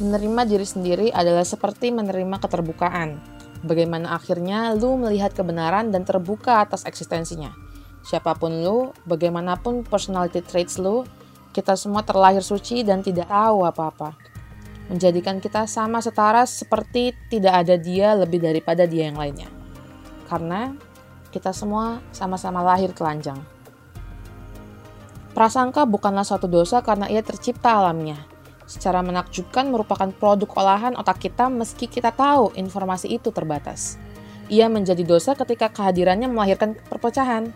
Menerima diri sendiri adalah seperti menerima keterbukaan. Bagaimana akhirnya lu melihat kebenaran dan terbuka atas eksistensinya. Siapa pun lu, bagaimanapun personality traits lu, kita semua terlahir suci dan tidak tahu apa-apa. Menjadikan kita sama setara seperti tidak ada dia lebih daripada dia yang lainnya. Karena kita semua sama-sama lahir telanjang. Prasangka bukanlah suatu dosa karena ia tercipta alamiah secara menakjubkan merupakan produk olahan otak kita meski kita tahu informasi itu terbatas. Ia menjadi dosa ketika kehadirannya melahirkan perpecahan,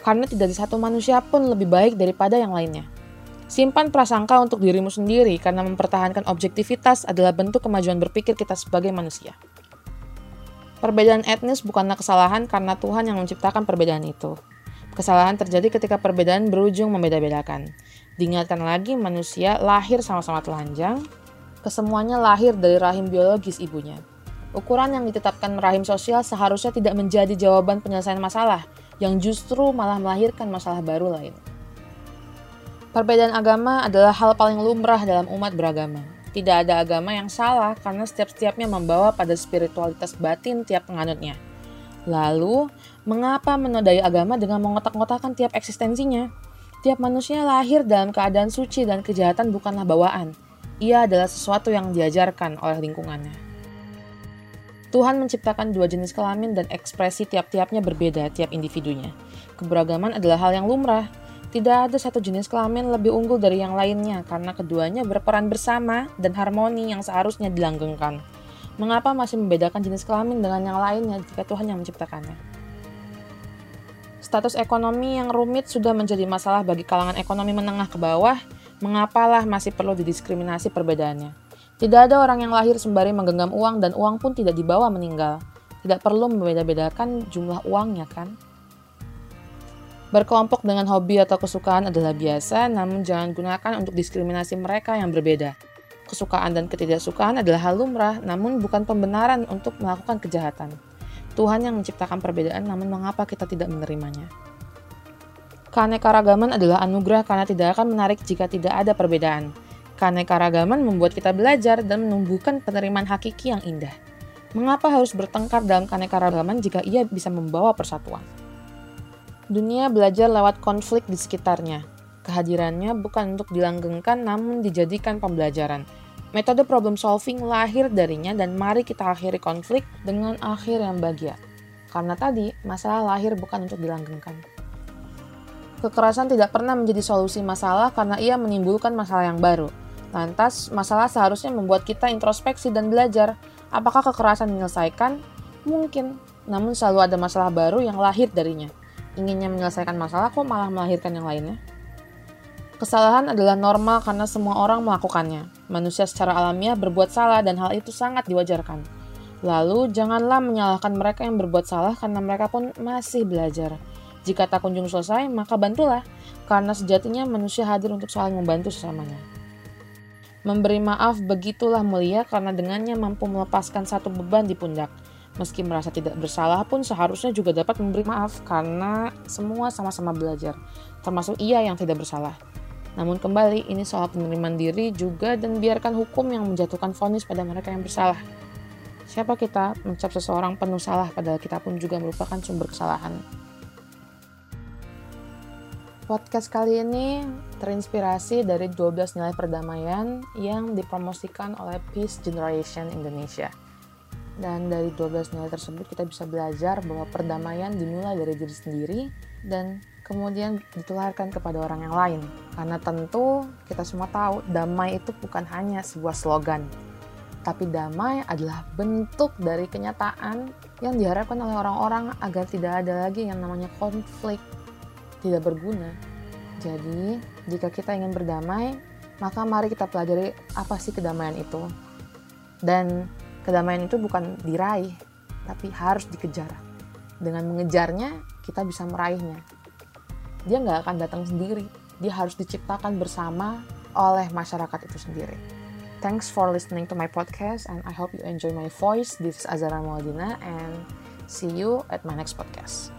karena tidak ada satu manusia pun lebih baik daripada yang lainnya. Simpan prasangka untuk dirimu sendiri karena mempertahankan objektivitas adalah bentuk kemajuan berpikir kita sebagai manusia. Perbedaan etnis bukanlah kesalahan karena Tuhan yang menciptakan perbedaan itu. Kesalahan terjadi ketika perbedaan berujung membeda-bedakan. Diingatkan lagi, manusia lahir sama-sama telanjang, kesemuanya lahir dari rahim biologis ibunya. Ukuran yang ditetapkan rahim sosial seharusnya tidak menjadi jawaban penyelesaian masalah, yang justru malah melahirkan masalah baru lain. Perbedaan agama adalah hal paling lumrah dalam umat beragama. Tidak ada agama yang salah karena setiap-setiapnya membawa pada spiritualitas batin tiap penganutnya. Lalu, mengapa menodai agama dengan mengotak-ngotakan tiap eksistensinya? Tiap manusia lahir dalam keadaan suci dan kejahatan bukanlah bawaan. Ia adalah sesuatu yang diajarkan oleh lingkungannya. Tuhan menciptakan dua jenis kelamin dan ekspresi tiap-tiapnya berbeda tiap individunya. Keberagaman adalah hal yang lumrah. Tidak ada satu jenis kelamin lebih unggul dari yang lainnya karena keduanya berperan bersama dan harmoni yang seharusnya dilanggengkan. Mengapa masih membedakan jenis kelamin dengan yang lainnya jika Tuhan yang menciptakannya? Status ekonomi yang rumit sudah menjadi masalah bagi kalangan ekonomi menengah ke bawah, mengapalah masih perlu didiskriminasi perbedaannya. Tidak ada orang yang lahir sembari menggenggam uang dan uang pun tidak dibawa meninggal. Tidak perlu membeda-bedakan jumlah uangnya kan? Berkelompok dengan hobi atau kesukaan adalah biasa, namun jangan gunakan untuk diskriminasi mereka yang berbeda. Kesukaan dan ketidaksukaan adalah hal lumrah, namun bukan pembenaran untuk melakukan kejahatan. Tuhan yang menciptakan perbedaan, namun mengapa kita tidak menerimanya? Keanekaragaman adalah anugerah karena tidak akan menarik jika tidak ada perbedaan. Keanekaragaman membuat kita belajar dan menumbuhkan penerimaan hakiki yang indah. Mengapa harus bertengkar dalam keanekaragaman jika ia bisa membawa persatuan? Dunia belajar lewat konflik di sekitarnya. Kehadirannya bukan untuk dilanggengkan namun dijadikan pembelajaran Metode problem solving lahir darinya dan mari kita akhiri konflik dengan akhir yang bahagia. Karena tadi, masalah lahir bukan untuk dilanggengkan. Kekerasan tidak pernah menjadi solusi masalah karena ia menimbulkan masalah yang baru. Lantas, masalah seharusnya membuat kita introspeksi dan belajar apakah kekerasan menyelesaikan? Mungkin, namun selalu ada masalah baru yang lahir darinya. Inginnya menyelesaikan masalah kok malah melahirkan yang lainnya? Kesalahan adalah normal karena semua orang melakukannya. Manusia secara alamiah berbuat salah dan hal itu sangat diwajarkan. Lalu, janganlah menyalahkan mereka yang berbuat salah karena mereka pun masih belajar. Jika tak kunjung selesai, maka bantulah, karena sejatinya manusia hadir untuk saling membantu sesamanya. Memberi maaf begitulah mulia karena dengannya mampu melepaskan satu beban di pundak. Meski merasa tidak bersalah pun seharusnya juga dapat memberi maaf karena semua sama-sama belajar, termasuk ia yang tidak bersalah. Namun kembali, ini soal penerimaan diri juga dan biarkan hukum yang menjatuhkan vonis pada mereka yang bersalah. Siapa kita mencap seseorang penuh salah padahal kita pun juga merupakan sumber kesalahan. Podcast kali ini terinspirasi dari 12 nilai perdamaian yang dipromosikan oleh Peace Generation Indonesia. Dan dari 12 nilai tersebut kita bisa belajar bahwa perdamaian dimulai dari diri sendiri dan kemudian ditularkan kepada orang yang lain. Karena tentu kita semua tahu damai itu bukan hanya sebuah slogan, tapi damai adalah bentuk dari kenyataan yang diharapkan oleh orang-orang agar tidak ada lagi yang namanya konflik tidak berguna. Jadi, jika kita ingin berdamai, maka mari kita pelajari apa sih kedamaian itu. Dan kedamaian itu bukan diraih, tapi harus dikejar. Dengan mengejarnya, kita bisa meraihnya. Dia nggak akan datang sendiri, dia harus diciptakan bersama oleh masyarakat itu sendiri. Thanks for listening to my podcast and I hope you enjoy my voice. This is Azara Maudina and see you at my next podcast.